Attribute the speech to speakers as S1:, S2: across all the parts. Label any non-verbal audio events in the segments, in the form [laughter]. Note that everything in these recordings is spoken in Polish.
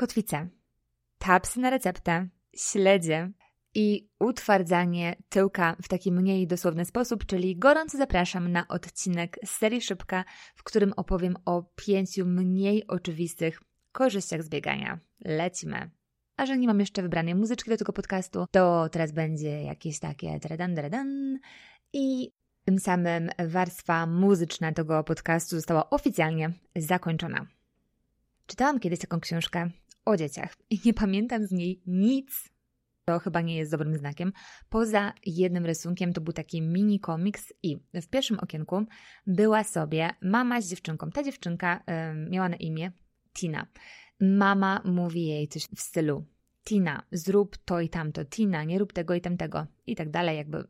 S1: kotwice, tapsy na receptę, śledzie i utwardzanie tyłka w taki mniej dosłowny sposób, czyli gorąco zapraszam na odcinek z serii Szybka, w którym opowiem o pięciu mniej oczywistych korzyściach z biegania. Lecimy. A że nie mam jeszcze wybranej muzyczki do tego podcastu, to teraz będzie jakieś takie dredan, dredan i tym samym warstwa muzyczna tego podcastu została oficjalnie zakończona. Czytałam kiedyś taką książkę o dzieciach i nie pamiętam z niej nic. To chyba nie jest dobrym znakiem. Poza jednym rysunkiem to był taki mini komiks i w pierwszym okienku była sobie mama z dziewczynką. Ta dziewczynka y, miała na imię Tina. Mama mówi jej coś w stylu Tina, zrób to i tamto, Tina, nie rób tego i tamtego i tak dalej, jakby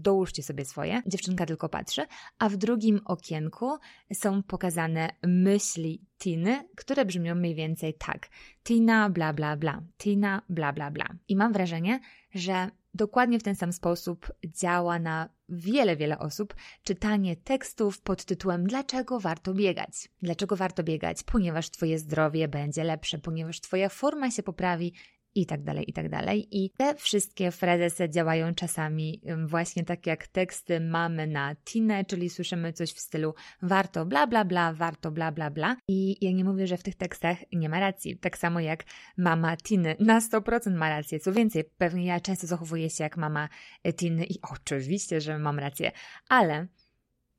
S1: dołóżcie sobie swoje. Dziewczynka tylko patrzy, a w drugim okienku są pokazane myśli Tiny, które brzmią mniej więcej tak. Tina bla bla bla, Tina bla bla bla. I mam wrażenie, że dokładnie w ten sam sposób działa na wiele, wiele osób czytanie tekstów pod tytułem Dlaczego warto biegać? Dlaczego warto biegać? Ponieważ Twoje zdrowie będzie lepsze, ponieważ Twoja forma się poprawi i tak dalej, i tak dalej. I te wszystkie frazesy działają czasami właśnie tak jak teksty mamy na Tinę, czyli słyszymy coś w stylu warto bla bla bla, warto bla bla bla. I ja nie mówię, że w tych tekstach nie ma racji. Tak samo jak mama Tiny na 100% ma rację. Co więcej, pewnie ja często zachowuję się jak mama Tiny i oczywiście, że mam rację, ale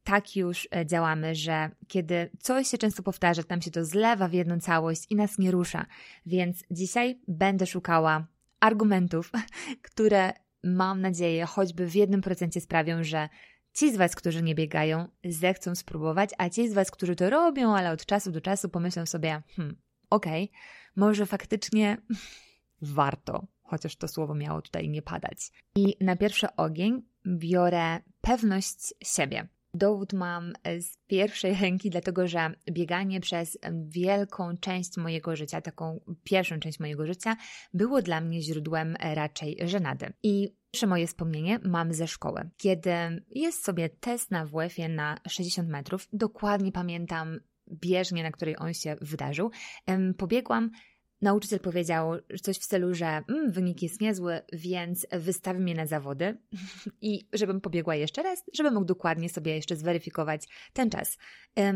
S1: tak już e, działamy, że kiedy coś się często powtarza, tam się to zlewa w jedną całość i nas nie rusza. Więc dzisiaj będę szukała argumentów, [laughs] które mam nadzieję choćby w jednym procencie sprawią, że ci z Was, którzy nie biegają, zechcą spróbować, a ci z Was, którzy to robią, ale od czasu do czasu pomyślą sobie, hmm, okej, okay, może faktycznie [laughs] warto, chociaż to słowo miało tutaj nie padać. I na pierwszy ogień biorę pewność siebie. Dowód mam e, z pierwszej ręki, dlatego że bieganie przez wielką część mojego życia, taką pierwszą część mojego życia, było dla mnie źródłem e, raczej żenady. I Pierwsze moje wspomnienie mam ze szkoły, kiedy jest sobie test na WF-ie na 60 metrów. Dokładnie pamiętam bieżnię, na której on się wydarzył. Pobiegłam Nauczyciel powiedział coś w stylu, że mm, wynik jest niezły, więc wystawi mnie na zawody [laughs] i żebym pobiegła jeszcze raz, żeby mógł dokładnie sobie jeszcze zweryfikować ten czas.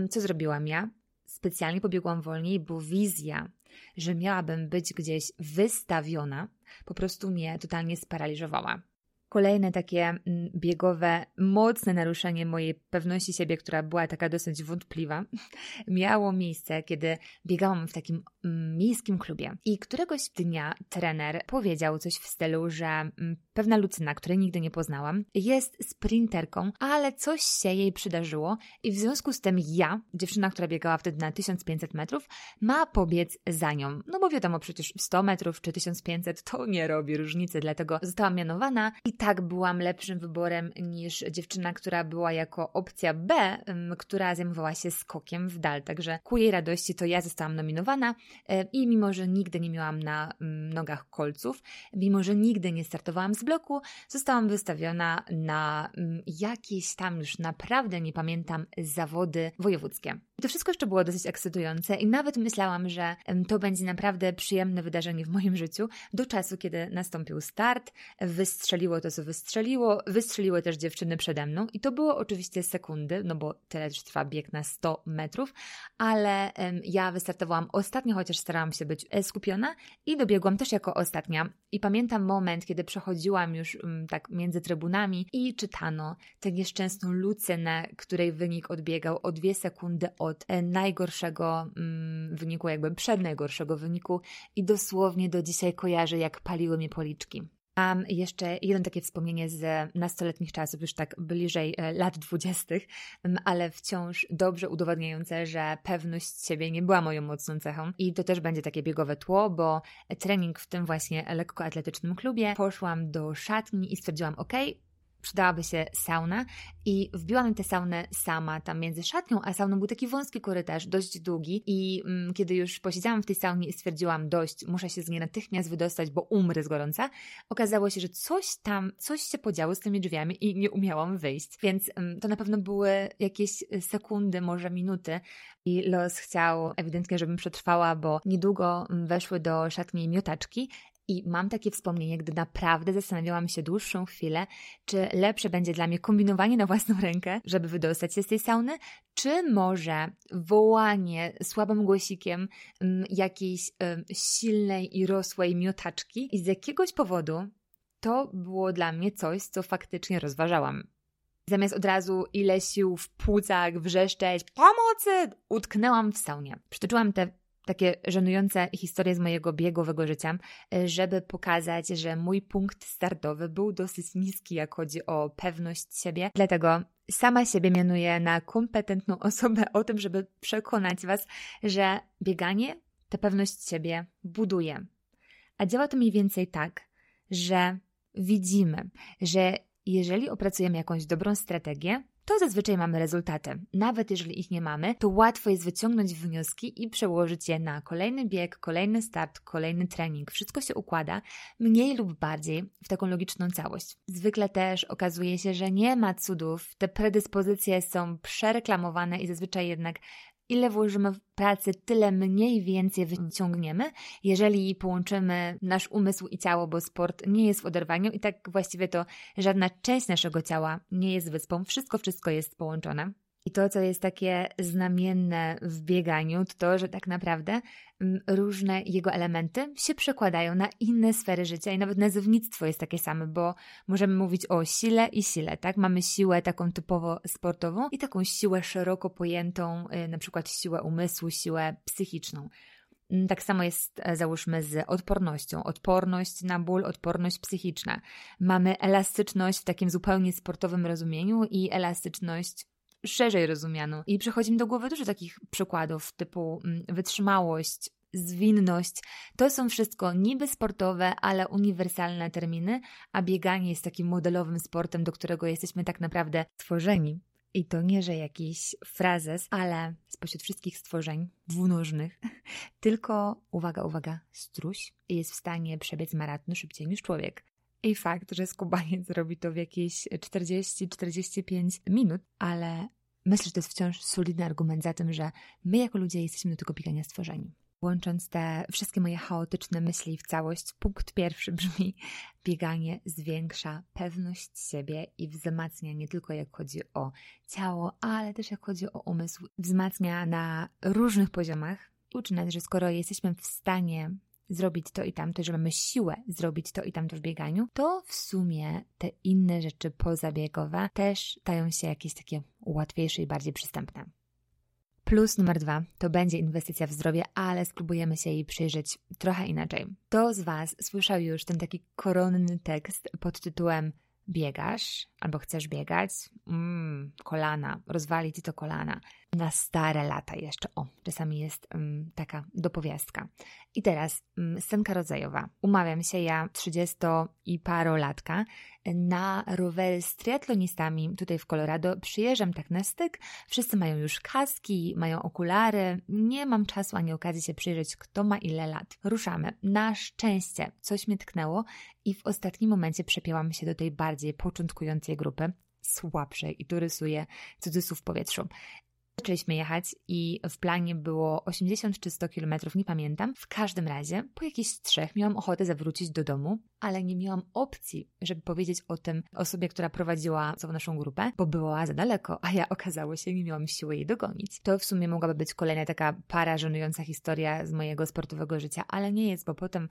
S1: Co zrobiłam ja? Specjalnie pobiegłam wolniej, bo wizja, że miałabym być gdzieś wystawiona, po prostu mnie totalnie sparaliżowała. Kolejne takie mm, biegowe, mocne naruszenie mojej pewności siebie, która była taka dosyć wątpliwa, [laughs] miało miejsce, kiedy biegałam w takim mm, miejskim klubie. I któregoś dnia trener powiedział coś w stylu, że mm, pewna Lucyna, której nigdy nie poznałam, jest sprinterką, ale coś się jej przydarzyło i w związku z tym ja, dziewczyna, która biegała wtedy na 1500 metrów, ma pobiec za nią. No bo wiadomo, przecież 100 metrów czy 1500 to nie robi różnicy, dlatego zostałam mianowana i tak byłam lepszym wyborem niż dziewczyna, która była jako opcja B, która zajmowała się skokiem w dal. Także ku jej radości to ja zostałam nominowana i mimo, że nigdy nie miałam na nogach kolców, mimo, że nigdy nie startowałam z bloku, zostałam wystawiona na jakieś tam już naprawdę nie pamiętam zawody wojewódzkie. I to wszystko jeszcze było dosyć ekscytujące i nawet myślałam, że to będzie naprawdę przyjemne wydarzenie w moim życiu do czasu, kiedy nastąpił start, wystrzeliło to, co wystrzeliło, wystrzeliły też dziewczyny przede mną i to było oczywiście sekundy, no bo tyle trwa bieg na 100 metrów, ale ja wystartowałam ostatnio, chociaż starałam się być e, skupiona i dobiegłam też jako ostatnia i pamiętam moment, kiedy przechodziłam już um, tak między trybunami i czytano tę nieszczęsną Lucynę, której wynik odbiegał o dwie sekundy od e, najgorszego um, wyniku, jakby przed najgorszego wyniku i dosłownie do dzisiaj kojarzę, jak paliły mnie policzki. Mam jeszcze jedno takie wspomnienie z nastoletnich czasów, już tak bliżej e, lat dwudziestych, ale wciąż dobrze udowadniające, że pewność siebie nie była moją mocną cechą. I to też będzie takie biegowe tło, bo trening w tym właśnie lekkoatletycznym klubie poszłam do szatni i stwierdziłam, ok, przydałaby się sauna i wbiłam tę saunę sama tam między szatnią a sauną był taki wąski korytarz, dość długi i mm, kiedy już posiedziałam w tej saunie i stwierdziłam dość, muszę się z niej natychmiast wydostać, bo umrę z gorąca, okazało się, że coś tam, coś się podziało z tymi drzwiami i nie umiałam wyjść, więc mm, to na pewno były jakieś sekundy, może minuty i los chciał ewidentnie, żebym przetrwała, bo niedługo mm, weszły do szatni miotaczki i mam takie wspomnienie, gdy naprawdę zastanawiałam się dłuższą chwilę, czy lepsze będzie dla mnie kombinowanie na własną rękę, żeby wydostać się z tej sauny, czy może wołanie słabym głosikiem um, jakiejś silnej i rosłej miotaczki. I z jakiegoś powodu to było dla mnie coś, co faktycznie rozważałam. Zamiast od razu ile sił w płucach wrzeszczeć pomocy, utknęłam w saunie. Przytoczyłam te takie żenujące historie z mojego biegowego życia, e, żeby pokazać, że mój punkt startowy był dosyć niski, jak chodzi o pewność siebie. Dlatego sama siebie mianuję na kompetentną [laughs] osobę o tym, żeby przekonać Was, że bieganie tę pewność siebie buduje. A działa to mniej więcej tak, że widzimy, że jeżeli opracujemy jakąś dobrą strategię, to zazwyczaj mamy rezultaty. Nawet jeżeli ich nie mamy, to łatwo jest wyciągnąć wnioski i przełożyć je na kolejny bieg, kolejny start, kolejny trening. Wszystko się układa mniej lub bardziej w taką logiczną całość. Zwykle też okazuje się, że nie ma cudów. Te predyspozycje są przereklamowane i zazwyczaj jednak ile włożymy w pracę, tyle mniej więcej wyciągniemy, jeżeli połączymy nasz umysł i ciało, bo sport nie jest w oderwaniu i tak właściwie to żadna część naszego ciała nie jest wyspą, wszystko, wszystko jest połączone. I to, co jest takie znamienne w bieganiu, to to, że tak naprawdę mm, różne jego elementy się przekładają na inne sfery życia i nawet nazewnictwo jest takie same, bo możemy mówić o sile i sile, tak? Mamy siłę taką typowo sportową i taką siłę szeroko pojętą, y, na przykład siłę umysłu, siłę psychiczną. Mm, tak samo jest, e, załóżmy, z odpornością. Odporność na ból, odporność psychiczna. Mamy elastyczność w takim zupełnie sportowym rozumieniu i elastyczność szerzej rozumianą. I przychodzi mi do głowy dużo takich przykładów typu mm, wytrzymałość, zwinność. To są wszystko niby sportowe, ale uniwersalne terminy, a bieganie jest takim modelowym sportem, do którego jesteśmy tak naprawdę stworzeni. I to nie, że jakiś frazes, ale spośród wszystkich stworzeń dwunożnych, [laughs] tylko, uwaga, uwaga, struś jest w stanie przebiec maraton szybciej niż człowiek. I fakt, że skubaniec [laughs] robi to w jakieś 40-45 minut, ale myślę, że to jest wciąż solidny argument za tym, że my jako ludzie jesteśmy do tego biegania stworzeni. Łącząc te wszystkie moje chaotyczne myśli w całość, punkt pierwszy [laughs] brzmi: bieganie zwiększa pewność siebie i wzmacnia nie tylko jak chodzi o ciało, ale też jak chodzi o umysł. Wzmacnia na różnych poziomach. Uczy nas, że skoro jesteśmy w stanie zrobić to i tamto, że mamy siłę zrobić to i tamto w bieganiu, to w sumie te inne rzeczy pozabiegowe też stają się jakieś takie łatwiejsze i bardziej przystępne. Plus numer dwa to będzie inwestycja w zdrowie, ale spróbujemy się jej przyjrzeć trochę inaczej. Kto z Was słyszał już ten taki koronny tekst pod tytułem Biegasz albo chcesz biegać? Mmm, kolana, rozwali ci to kolana na stare lata jeszcze. O, czasami jest um, taka dopowiastka. I teraz scenka rodzajowa. Umawiam się ja, 30 i parolatka, na rowery z triatlonistami tutaj w Colorado. Przyjeżdżam tak na styk. Wszyscy mają już kaski, mają okulary. Nie mam czasu ani okazji się przyjrzeć, kto ma ile lat. Ruszamy. Na szczęście coś mnie tknęło i w ostatnim momencie przepięłam się do tej bardziej początkującej grupy słabszej i tu rysuję cudzysłów w powietrzu. Zaczęliśmy jechać i w planie było 80 czy 100 kilometrów, nie pamiętam. W każdym razie, po jakichś trzech miałam ochotę zawrócić do domu, ale nie miałam opcji, żeby powiedzieć o tym osobie, która prowadziła całą naszą grupę, bo była za daleko, a ja okazało się, nie miałam siły jej dogonić. To w sumie mogłaby być kolejna taka para żenująca historia z mojego sportowego życia, ale nie jest, bo potem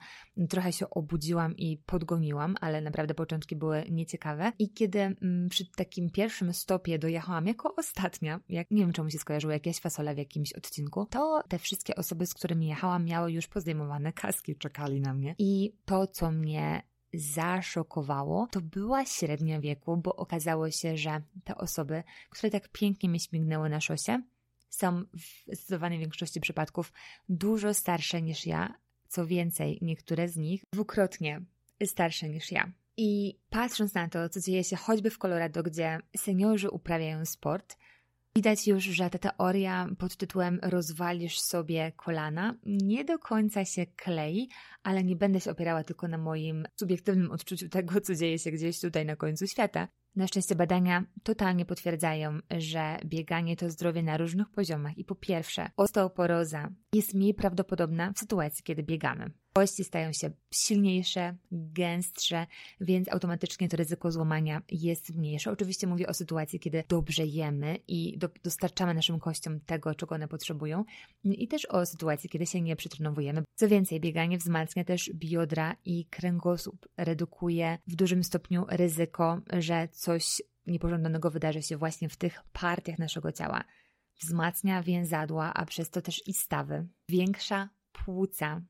S1: trochę się obudziłam i podgoniłam, ale naprawdę początki były nieciekawe. I kiedy mm, przy takim pierwszym stopie dojechałam jako ostatnia, jak nie wiem czemu się skojarzyło jakieś fasole w jakimś odcinku, to te wszystkie osoby, z którymi jechałam, miały już pozdejmowane kaski, czekali na mnie. I to, co mnie zaszokowało, to była średnia wieku, bo okazało się, że te osoby, które tak pięknie mi śmignęły na szosie, są w zdecydowanej większości przypadków dużo starsze niż ja. Co więcej, niektóre z nich dwukrotnie starsze niż ja. I patrząc na to, co dzieje się choćby w Colorado, gdzie seniorzy uprawiają sport, Widać już, że ta teoria pod tytułem rozwalisz sobie kolana nie do końca się klei, ale nie będę się opierała tylko na moim subiektywnym odczuciu tego, co dzieje się gdzieś tutaj na końcu świata. Na szczęście badania totalnie potwierdzają, że bieganie to zdrowie na różnych poziomach i po pierwsze, osteoporoza jest mniej prawdopodobna w sytuacji, kiedy biegamy. Kości stają się silniejsze, gęstsze, więc automatycznie to ryzyko złamania jest mniejsze. Oczywiście mówię o sytuacji, kiedy dobrze jemy i do, dostarczamy naszym kościom tego, czego one potrzebują, i też o sytuacji, kiedy się nie przetrenowujemy. Co więcej, bieganie wzmacnia też biodra i kręgosłup, redukuje w dużym stopniu ryzyko, że coś niepożądanego wydarzy się właśnie w tych partiach naszego ciała. Wzmacnia więzadła, a przez to też i stawy. Większa płuca,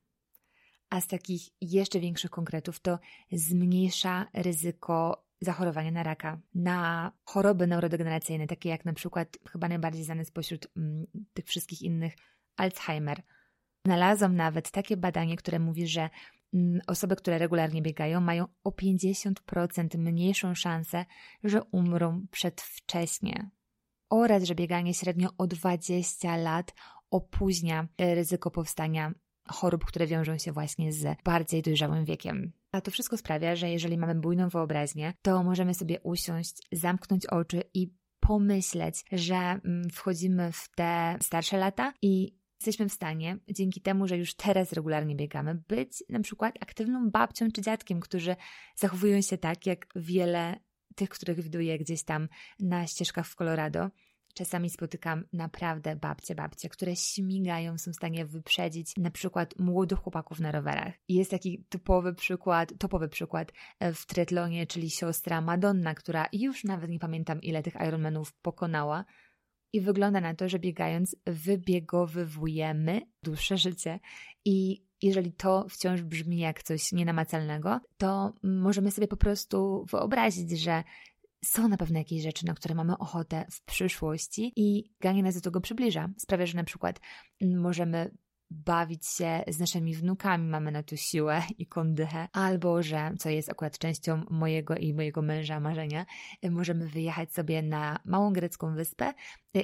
S1: a z takich jeszcze większych konkretów to zmniejsza ryzyko zachorowania na raka, na choroby neurodegeneracyjne, takie jak na przykład chyba najbardziej znane spośród mm, tych wszystkich innych Alzheimer. Znalazłam nawet takie badanie, które mówi, że mm, osoby, które regularnie biegają, mają o 50% mniejszą szansę, że umrą przedwcześnie. Oraz, że bieganie średnio o 20 lat opóźnia ryzyko powstania chorób, które wiążą się właśnie z bardziej dojrzałym wiekiem. A to wszystko sprawia, że jeżeli mamy bujną wyobraźnię, to możemy sobie usiąść, zamknąć oczy i pomyśleć, że mm, wchodzimy w te starsze lata i jesteśmy w stanie, dzięki temu, że już teraz regularnie biegamy, być na przykład aktywną babcią czy dziadkiem, którzy zachowują się tak, jak wiele tych, których widuję gdzieś tam na ścieżkach w Colorado Czasami spotykam naprawdę babcie, babcie, które śmigają, są w stanie wyprzedzić na przykład młodych chłopaków na rowerach. Jest taki typowy przykład, topowy przykład e, w triatlonie, czyli siostra Madonna, która już nawet nie pamiętam ile tych Ironmanów pokonała, i wygląda na to, że biegając wybiegowywujemy dłuższe życie i jeżeli to wciąż brzmi jak coś nienamacalnego, to możemy sobie po prostu wyobrazić, że są na pewno jakieś rzeczy, na które mamy ochotę w przyszłości i ganie nas do tego przybliża. Sprawia, że na przykład możemy bawić się z naszymi wnukami, mamy na to siłę i kondychę, albo że, co jest akurat częścią mojego i mojego męża marzenia, możemy wyjechać sobie na małą grecką wyspę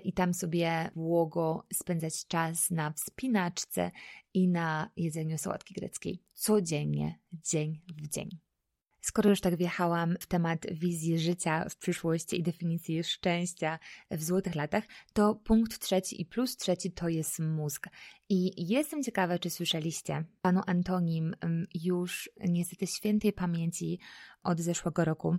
S1: i tam sobie łogo spędzać czas na wspinaczce i na jedzeniu sałatki greckiej. Codziennie, dzień w dzień. Skoro już tak wjechałam w temat wizji życia w przyszłości i definicji szczęścia w złotych latach, to punkt trzeci i plus trzeci to jest mózg. I jestem ciekawa, czy słyszeliście, panu Antonim mm, już niestety świętej pamięci od zeszłego roku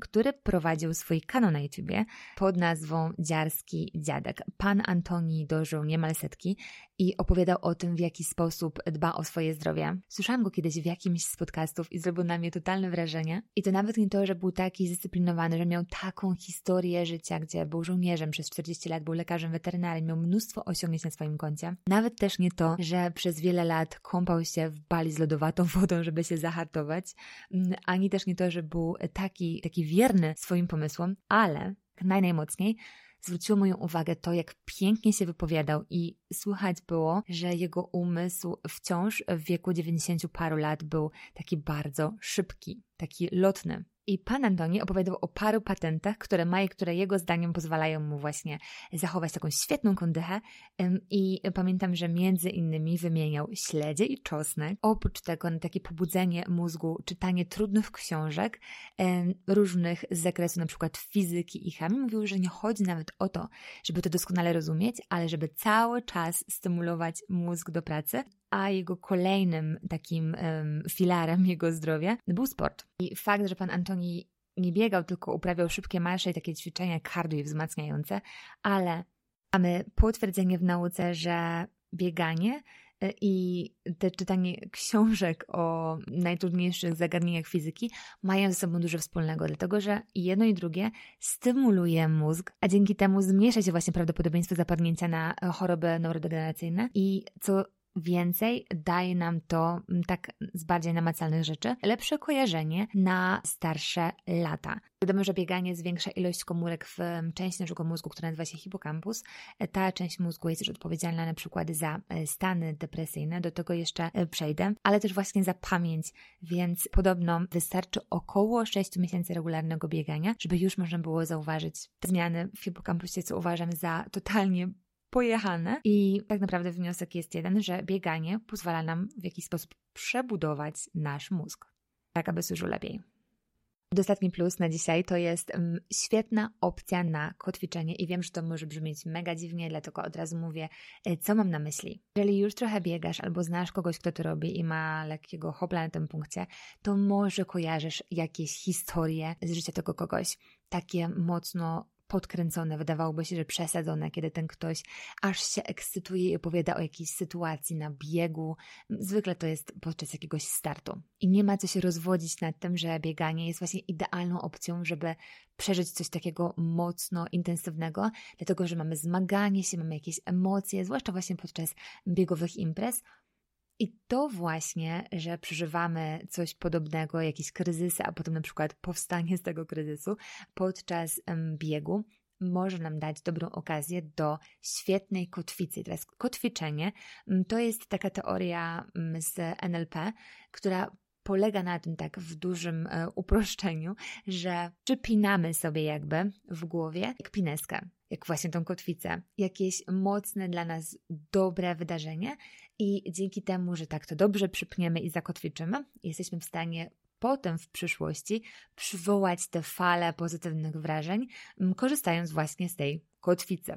S1: który prowadził swój kanał na YouTubie pod nazwą Dziarski Dziadek. Pan Antoni dożył niemal setki i opowiadał o tym, w jaki sposób dba o swoje zdrowie. Słyszałam go kiedyś w jakimś z podcastów i zrobił na mnie totalne wrażenie. I to nawet nie to, że był taki zdyscyplinowany, że miał taką historię życia, gdzie był żołnierzem przez 40 lat, był lekarzem weterynarii, miał mnóstwo osiągnięć na swoim koncie. Nawet też nie to, że przez wiele lat kąpał się w bali z lodowatą [laughs] wodą, żeby się zahartować, mm, ani też nie to, że był taki taki, wierny swoim pomysłom, ale naj, najmocniej zwróciło moją uwagę to, jak pięknie się wypowiadał i słychać było, że jego umysł wciąż w wieku 90 paru lat był taki bardzo szybki, taki lotny. I pan Antoni opowiadał o paru patentach, które ma i które jego zdaniem pozwalają mu właśnie zachować taką świetną kondychę. I pamiętam, że między innymi wymieniał śledzie i czosnek. Oprócz tego na takie pobudzenie mózgu, czytanie trudnych książek, różnych z zakresu na przykład fizyki i chemii. Mówił, że nie chodzi nawet o to, żeby to doskonale rozumieć, ale żeby cały czas stymulować mózg do pracy a jego kolejnym takim um, filarem jego zdrowia był sport. I fakt, że pan Antoni nie biegał, tylko uprawiał szybkie marsze i takie ćwiczenia cardio i wzmacniające, ale mamy potwierdzenie w nauce, że bieganie e, i te czytanie książek o najtrudniejszych zagadnieniach fizyki mają ze sobą dużo wspólnego, dlatego że jedno i drugie stymuluje mózg, a dzięki temu zmniejsza się właśnie prawdopodobieństwo zapadnięcia na choroby neurodegeneracyjne i co Więcej daje nam to mm, tak z bardziej namacalnych rzeczy lepsze kojarzenie na starsze lata. Wiadomo, że bieganie zwiększa ilość komórek w mm, części naszego mózgu, która nazywa się hipokampus. E, ta część mózgu jest też odpowiedzialna na przykład za e, stany depresyjne, do tego jeszcze e, przejdę, ale też właśnie za pamięć, więc podobno wystarczy około 6 miesięcy regularnego biegania, żeby już można było zauważyć te zmiany w hipokampusie, co uważam za totalnie pojechane. I tak naprawdę wniosek jest jeden, że bieganie pozwala nam w jakiś sposób przebudować nasz mózg, tak aby służył lepiej. Ostatni plus na dzisiaj to jest um, świetna opcja na kotwiczenie i wiem, że to może brzmieć mega dziwnie, dlatego od razu mówię, e, co mam na myśli. Jeżeli już trochę biegasz albo znasz kogoś, kto to robi i ma lekkiego hopla na tym punkcie, to może kojarzysz jakieś historie z życia tego kogoś, takie mocno podkręcone, wydawałoby się, że przesadzone, kiedy ten ktoś aż się ekscytuje i opowiada o jakiejś sytuacji na biegu. Zwykle to jest podczas jakiegoś startu. I nie ma co się rozwodzić nad tym, że bieganie jest właśnie idealną opcją, żeby przeżyć coś takiego mocno intensywnego, dlatego że mamy zmaganie się, mamy jakieś emocje, zwłaszcza właśnie podczas biegowych imprez. I to właśnie, że przeżywamy coś podobnego, jakieś kryzysy, a potem na przykład powstanie z tego kryzysu podczas biegu, może nam dać dobrą okazję do świetnej kotwicy. Teraz kotwiczenie to jest taka teoria z NLP, która polega na tym tak w dużym e, uproszczeniu, że przypinamy sobie jakby w głowie jak pineskę, jak właśnie tą kotwicę, jakieś mocne dla nas dobre wydarzenie i dzięki temu, że tak to dobrze przypniemy i zakotwiczymy, jesteśmy w stanie potem w przyszłości przywołać te fale pozytywnych wrażeń, korzystając właśnie z tej kotwicy.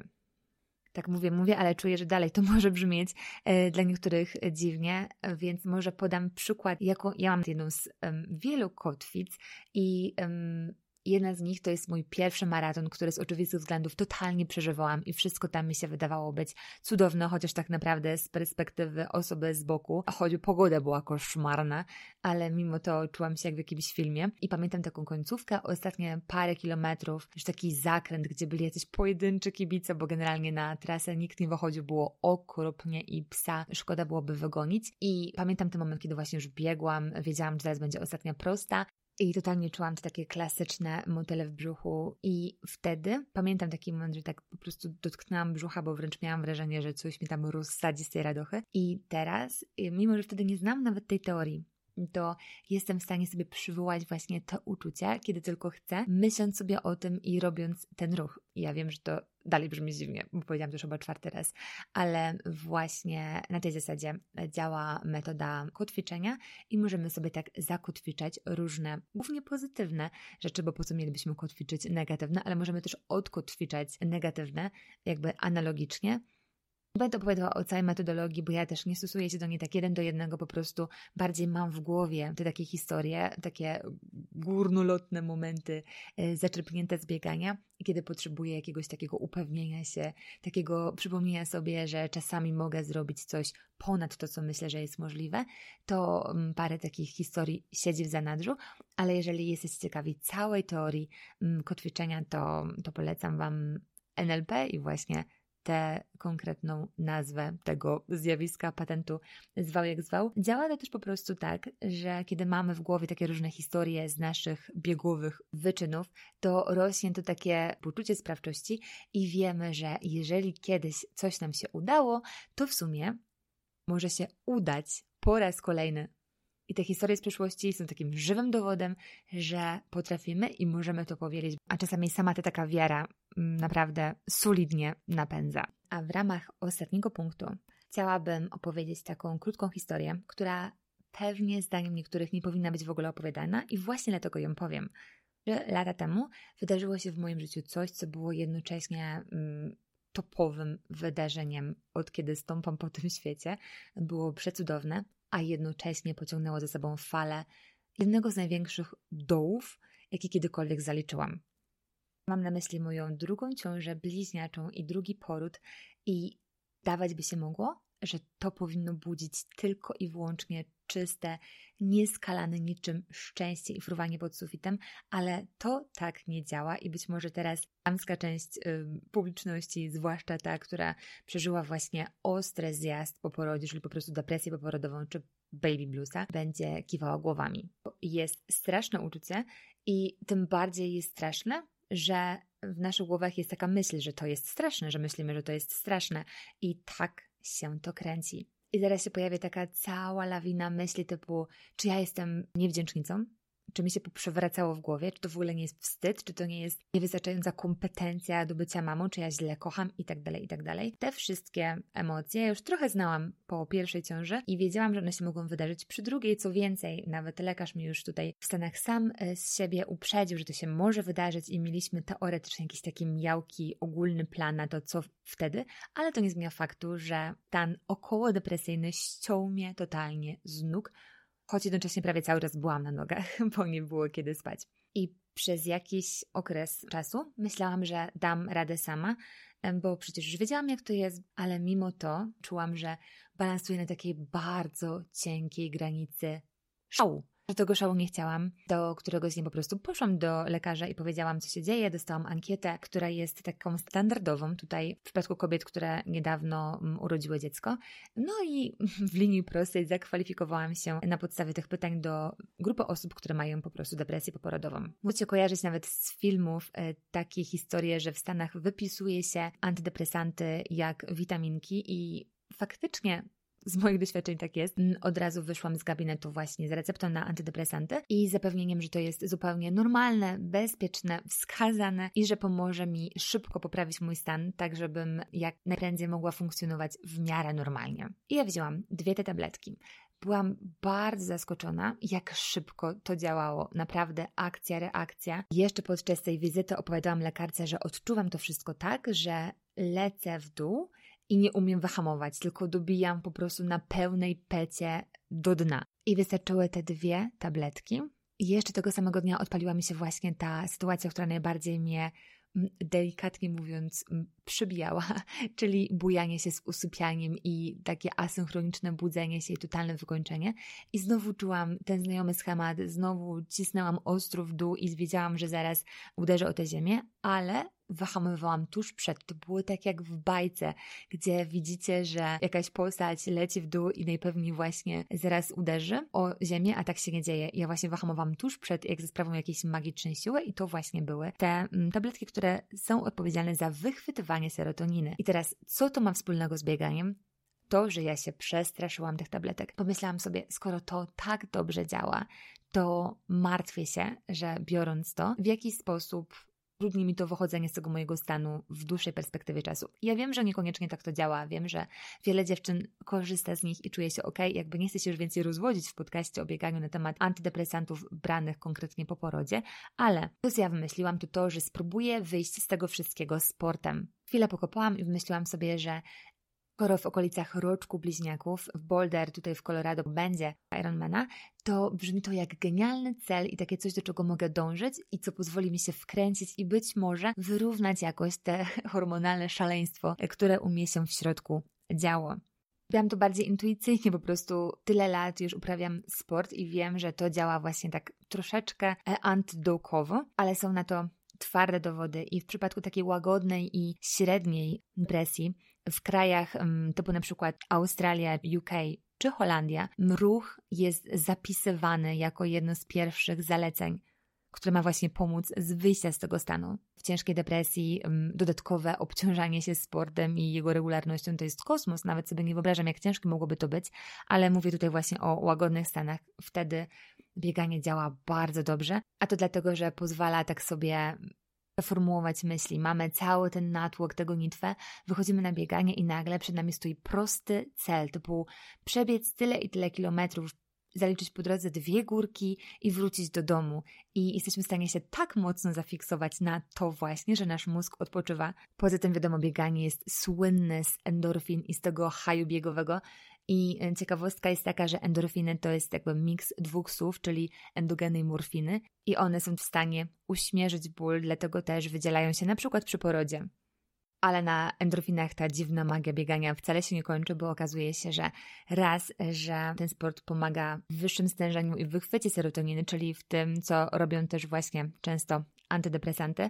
S1: Tak mówię, mówię, ale czuję, że dalej to [laughs] może brzmieć e, dla niektórych dziwnie, więc może podam przykład, jaką ja mam jedną z um, wielu kotwic i um, Jedna z nich to jest mój pierwszy maraton, który z oczywistych względów totalnie przeżywałam i wszystko tam mi się wydawało być cudowne, chociaż tak naprawdę z perspektywy osoby z boku, choć pogoda była koszmarna, ale mimo to czułam się jak w jakimś filmie. I pamiętam taką końcówkę, ostatnie parę kilometrów, już taki zakręt, gdzie byli jacyś pojedynczy kibice, bo generalnie na trasę nikt nie wychodził, było okropnie i psa szkoda byłoby wygonić. I pamiętam ten moment, kiedy właśnie już biegłam, wiedziałam, że teraz będzie ostatnia prosta i totalnie czułam takie klasyczne motyle w brzuchu. I wtedy pamiętam taki moment, że tak po prostu dotknęłam brzucha, bo wręcz miałam wrażenie, że coś mi tam rozsadzi z tej radochy. I teraz, mimo że wtedy nie znam nawet tej teorii, to jestem w stanie sobie przywołać właśnie to uczucie, kiedy tylko chcę, myśląc sobie o tym i robiąc ten ruch. I ja wiem, że to dalej brzmi dziwnie, bo powiedziałam to już chyba czwarty raz, ale właśnie na tej zasadzie działa metoda kotwiczenia i możemy sobie tak zakotwiczać różne, głównie pozytywne rzeczy, bo po co mielibyśmy kotwiczyć negatywne, ale możemy też odkotwiczać negatywne, jakby analogicznie Będę opowiadała o całej metodologii, bo ja też nie stosuję się do niej tak jeden do jednego, po prostu bardziej mam w głowie te takie historie, takie górnolotne momenty e, zaczerpnięte z biegania, kiedy potrzebuję jakiegoś takiego upewnienia się, takiego przypomnienia sobie, że czasami mogę zrobić coś ponad to, co myślę, że jest możliwe, to mm, parę takich historii siedzi w zanadrzu, ale jeżeli jesteście ciekawi całej teorii mm, kotwiczenia, to, to polecam Wam NLP i właśnie tę konkretną nazwę tego zjawiska patentu zwał jak zwał. Działa to też po prostu tak, że kiedy mamy w głowie takie różne historie z naszych biegowych wyczynów, to rośnie to takie poczucie sprawczości i wiemy, że jeżeli kiedyś coś nam się udało, to w sumie może się udać po raz kolejny i te historie z przeszłości są takim żywym dowodem, że potrafimy i możemy to powiedzieć, a czasami sama ta taka wiara mm, naprawdę solidnie napędza. A w ramach ostatniego punktu chciałabym opowiedzieć taką krótką historię, która pewnie zdaniem niektórych nie powinna być w ogóle opowiadana i właśnie dlatego ją powiem. Że lata temu wydarzyło się w moim życiu coś, co było jednocześnie mm, topowym wydarzeniem od kiedy stąpam po tym świecie. Było przecudowne, a jednocześnie pociągnęło ze sobą falę jednego z największych dołów, jakie kiedykolwiek zaliczyłam. Mam na myśli moją drugą ciążę bliźniaczą i drugi poród i dawać by się mogło, że to powinno budzić tylko i wyłącznie czyste, nieskalane niczym szczęście i fruwanie pod sufitem, ale to tak nie działa i być może teraz damska część y, publiczności, zwłaszcza ta, która przeżyła właśnie ostry zjazd po porodzie, czyli po prostu depresję poporodową czy baby bluesa, będzie kiwała głowami. Jest straszne uczucie i tym bardziej jest straszne, że w naszych głowach jest taka myśl, że to jest straszne, że myślimy, że to jest straszne i tak się to kręci. I zaraz się pojawia taka cała lawina myśli typu, czy ja jestem niewdzięcznicą? Czy mi się poprzewracało w głowie, czy to w ogóle nie jest wstyd, czy to nie jest niewystarczająca kompetencja do bycia mamą, czy ja źle kocham i tak dalej, i tak dalej. Te wszystkie emocje już trochę znałam po pierwszej ciąży i wiedziałam, że one się mogą wydarzyć przy drugiej, co więcej, nawet lekarz mi już tutaj w Stanach sam e, z siebie uprzedził, że to się może wydarzyć i mieliśmy teoretycznie jakiś taki miałki, ogólny plan na to, co wtedy, ale to nie zmienia faktu, że stan około depresyjny ściął mnie totalnie z nóg, choć jednocześnie prawie cały czas byłam na nogach, [laughs] bo nie było kiedy spać. I przez jakiś okres czasu myślałam, że dam radę sama, bo przecież już wiedziałam, jak to jest, ale mimo to czułam, że balansuję na takiej bardzo cienkiej granicy szału że tego szału nie chciałam. Do któregoś dnia po prostu poszłam do lekarza i powiedziałam, co się dzieje. Dostałam ankietę, która jest taką standardową tutaj w przypadku kobiet, które niedawno mm, urodziły dziecko. No i [laughs] w linii prostej zakwalifikowałam się na podstawie tych pytań do grupy osób, które mają po prostu depresję poporodową. Możecie kojarzyć nawet z filmów e, takie historie, że w Stanach wypisuje się antydepresanty jak witaminki i faktycznie z moich doświadczeń tak jest. Od razu wyszłam z gabinetu właśnie z receptą na antydepresanty i zapewnieniem, że to jest zupełnie normalne, bezpieczne, wskazane i że pomoże mi szybko poprawić mój stan, tak żebym jak najprędzej mogła funkcjonować w miarę normalnie. I ja wzięłam dwie te tabletki. Byłam bardzo zaskoczona, jak szybko to działało. Naprawdę akcja, reakcja. Jeszcze podczas tej wizyty opowiadałam lekarce, że odczuwam to wszystko tak, że lecę w dół i nie umiem wyhamować, tylko dobijam po prostu na pełnej pecie do dna. I wystarczyły te dwie tabletki. I jeszcze tego samego dnia odpaliła mi się właśnie ta sytuacja, która najbardziej mnie delikatnie mówiąc, przybijała, [laughs] czyli bujanie się z usypianiem i takie asynchroniczne budzenie się i totalne wykończenie. I znowu czułam ten znajomy schemat, znowu cisnęłam ostro w dół i wiedziałam, że zaraz uderzę o tę ziemię, ale wyhamowałam tuż przed. To było tak jak w bajce, gdzie widzicie, że jakaś postać leci w dół i najpewniej właśnie zaraz uderzy o ziemię, a tak się nie dzieje. Ja właśnie wyhamowałam tuż przed, jak ze sprawą jakiejś magicznej siły i to właśnie były te mm, tabletki, które są odpowiedzialne za wychwytywanie serotoniny. I teraz, co to ma wspólnego z bieganiem? to, że ja się przestraszyłam tych tabletek. Pomyślałam sobie, skoro to tak dobrze działa, to martwię się, że biorąc to, w jakiś sposób trudni mi to wychodzenie z tego mojego stanu w dłuższej perspektywie czasu. Ja wiem, że niekoniecznie tak to działa, wiem, że wiele dziewczyn korzysta z nich i czuje się ok, jakby nie chcę się już więcej rozwodzić w podcaście o bieganiu na temat antydepresantów branych konkretnie po porodzie, ale to, co ja wymyśliłam, to to, że spróbuję wyjść z tego wszystkiego sportem. Chwilę pokopałam i wymyśliłam sobie, że skoro w okolicach roczku bliźniaków w Boulder, tutaj w Colorado, będzie Ironmana, to brzmi to jak genialny cel i takie coś, do czego mogę dążyć i co pozwoli mi się wkręcić i być może wyrównać jakoś te [laughs] hormonalne szaleństwo, które u mnie się w środku działo. Byłam to bardziej intuicyjnie, po prostu tyle lat już uprawiam sport i wiem, że to działa właśnie tak troszeczkę e, antydołkowo, ale są na to twarde dowody i w przypadku takiej łagodnej i średniej presji w krajach typu na przykład Australia, UK czy Holandia, ruch jest zapisywany jako jedno z pierwszych zaleceń, które ma właśnie pomóc z wyjścia z tego stanu. W ciężkiej depresji dodatkowe obciążanie się sportem i jego regularnością to jest kosmos. Nawet sobie nie wyobrażam, jak ciężkie mogłoby to być, ale mówię tutaj właśnie o łagodnych stanach. Wtedy bieganie działa bardzo dobrze, a to dlatego, że pozwala tak sobie formułować myśli. Mamy cały ten natłok, tego nitwę, wychodzimy na bieganie i nagle przed nami stoi prosty cel, typu przebiec tyle i tyle kilometrów, zaliczyć po drodze dwie górki i wrócić do domu. I jesteśmy w stanie się tak mocno zafiksować na to właśnie, że nasz mózg odpoczywa. Poza tym wiadomo, bieganie jest słynne z endorfin i z tego haju biegowego, i e, ciekawostka jest taka, że endorfiny to jest jakby miks dwóch słów, czyli endogeny i morfiny, i one są w stanie uśmierzyć ból, dlatego też wydzielają się na przykład przy porodzie. Ale na endorfinach ta dziwna magia biegania wcale się nie kończy, bo okazuje się, że raz, że ten sport pomaga w wyższym stężeniu i wychwycie serotoniny, czyli w tym, co robią też właśnie często antydepresanty,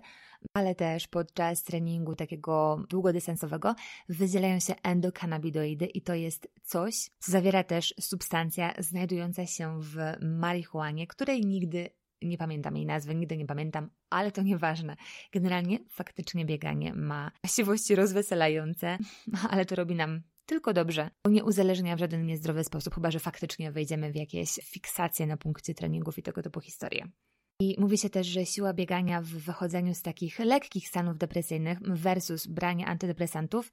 S1: ale też podczas treningu takiego długodystansowego wydzielają się endokannabidoidy i to jest coś, co zawiera też substancja znajdująca się w marihuanie, której nigdy nie pamiętam jej nazwy, nigdy nie pamiętam, ale to nieważne. Generalnie faktycznie bieganie ma właściwości rozweselające, [laughs] ale to robi nam tylko dobrze, bo nie uzależnia w żaden niezdrowy sposób, chyba że faktycznie wejdziemy w jakieś fiksacje na punkcie treningów i tego typu historie. I mówi się też, że siła biegania w wychodzeniu z takich lekkich stanów depresyjnych versus branie antydepresantów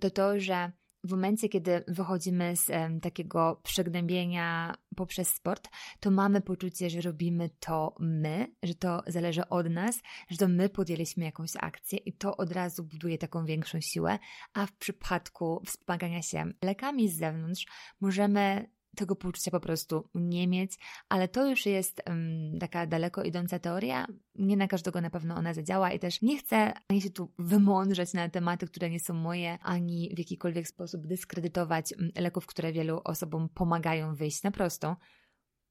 S1: to to, że w momencie, kiedy wychodzimy z takiego przygnębienia poprzez sport, to mamy poczucie, że robimy to my, że to zależy od nas, że to my podjęliśmy jakąś akcję i to od razu buduje taką większą siłę, a w przypadku wspomagania się lekami z zewnątrz możemy tego poczucia po prostu nie mieć, ale to już jest um, taka daleko idąca teoria. Nie na każdego na pewno ona zadziała i też nie chcę ani się tu wymądrzeć na tematy, które nie są moje, ani w jakikolwiek sposób dyskredytować leków, które wielu osobom pomagają wyjść na prostą.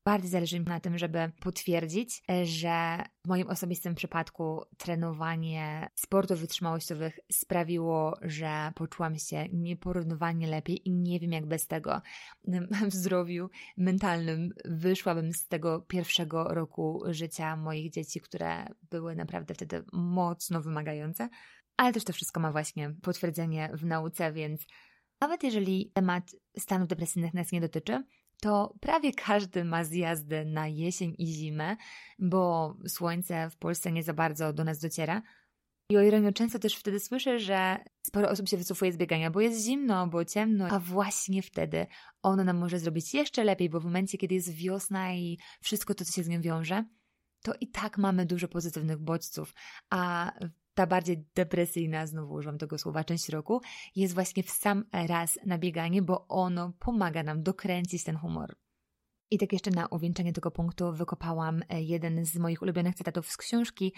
S1: Bardziej zależy mi na tym, żeby potwierdzić, e, że w moim osobistym przypadku trenowanie sportów wytrzymałościowych sprawiło, że poczułam się nieporównywalnie lepiej i nie wiem jak bez tego [laughs] w zdrowiu mentalnym wyszłabym z tego pierwszego roku życia moich dzieci, które były naprawdę wtedy mocno wymagające. Ale też to wszystko ma właśnie potwierdzenie w nauce, więc nawet jeżeli temat stanów depresyjnych nas nie dotyczy, to prawie każdy ma zjazdy na jesień i zimę, bo słońce w Polsce nie za bardzo do nas dociera. I o ironię często też wtedy słyszę, że sporo osób się wycofuje z biegania, bo jest zimno, bo ciemno, a właśnie wtedy ono nam może zrobić jeszcze lepiej, bo w momencie, kiedy jest wiosna i wszystko to, co się z nią wiąże, to i tak mamy dużo pozytywnych bodźców, a ta bardziej depresyjna, znowu używam tego słowa, część roku, jest właśnie w sam raz na bieganie, bo ono pomaga nam dokręcić ten humor. I tak jeszcze na uwieńczenie tego punktu wykopałam e, jeden z moich ulubionych cytatów z książki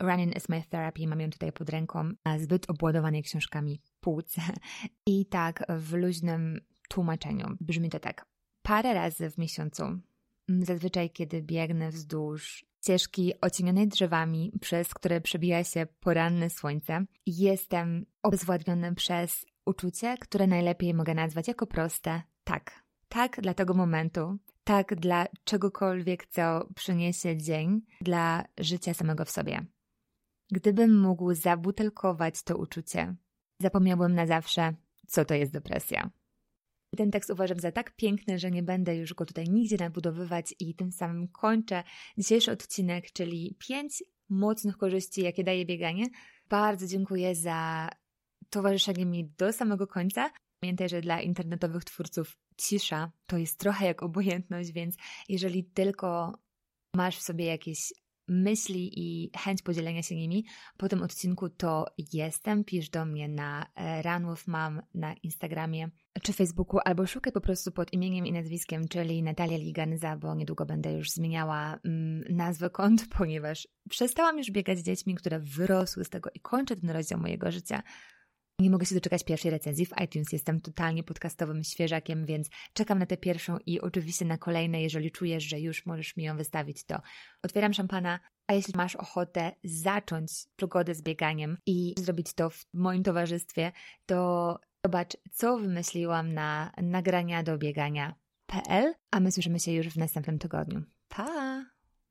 S1: Running is my therapy. Mam ją tutaj pod ręką, zbyt obładowanej książkami półce. [laughs] I tak w luźnym tłumaczeniu brzmi to tak. Parę razy w miesiącu, zazwyczaj kiedy biegnę wzdłuż ścieżki ocienionej drzewami, przez które przebija się poranne słońce. Jestem obezwładniony przez uczucie, które najlepiej mogę nazwać jako proste tak. Tak dla tego momentu, tak dla czegokolwiek, co przyniesie dzień, dla życia samego w sobie. Gdybym mógł zabutelkować to uczucie, zapomniałbym na zawsze, co to jest depresja. Ten tekst uważam za tak piękny, że nie będę już go tutaj nigdzie nabudowywać i tym samym kończę dzisiejszy odcinek, czyli pięć mocnych korzyści, jakie daje bieganie. Bardzo dziękuję za towarzyszenie mi do samego końca. Pamiętaj, że dla internetowych twórców cisza to jest trochę jak obojętność, więc jeżeli tylko masz w sobie jakieś myśli i chęć podzielenia się nimi po tym odcinku, to jestem. Pisz do mnie na e, Ranów Mam na Instagramie czy Facebooku, albo szukaj po prostu pod imieniem i nazwiskiem, czyli Natalia Liganza, bo niedługo będę już zmieniała mm, nazwę kont, [laughs] ponieważ przestałam już biegać z dziećmi, które wyrosły z tego i kończę ten rozdział mojego życia. Nie mogę się doczekać pierwszej recenzji w iTunes. Jestem totalnie podcastowym świeżakiem, więc czekam na tę pierwszą i oczywiście na kolejne. Jeżeli czujesz, że już możesz mi ją wystawić, to otwieram szampana. A jeśli masz ochotę zacząć przygodę z bieganiem i zrobić to w moim towarzystwie, to zobacz, co wymyśliłam na nagrania do biegania.pl, a my słyszymy się już w następnym tygodniu. Pa!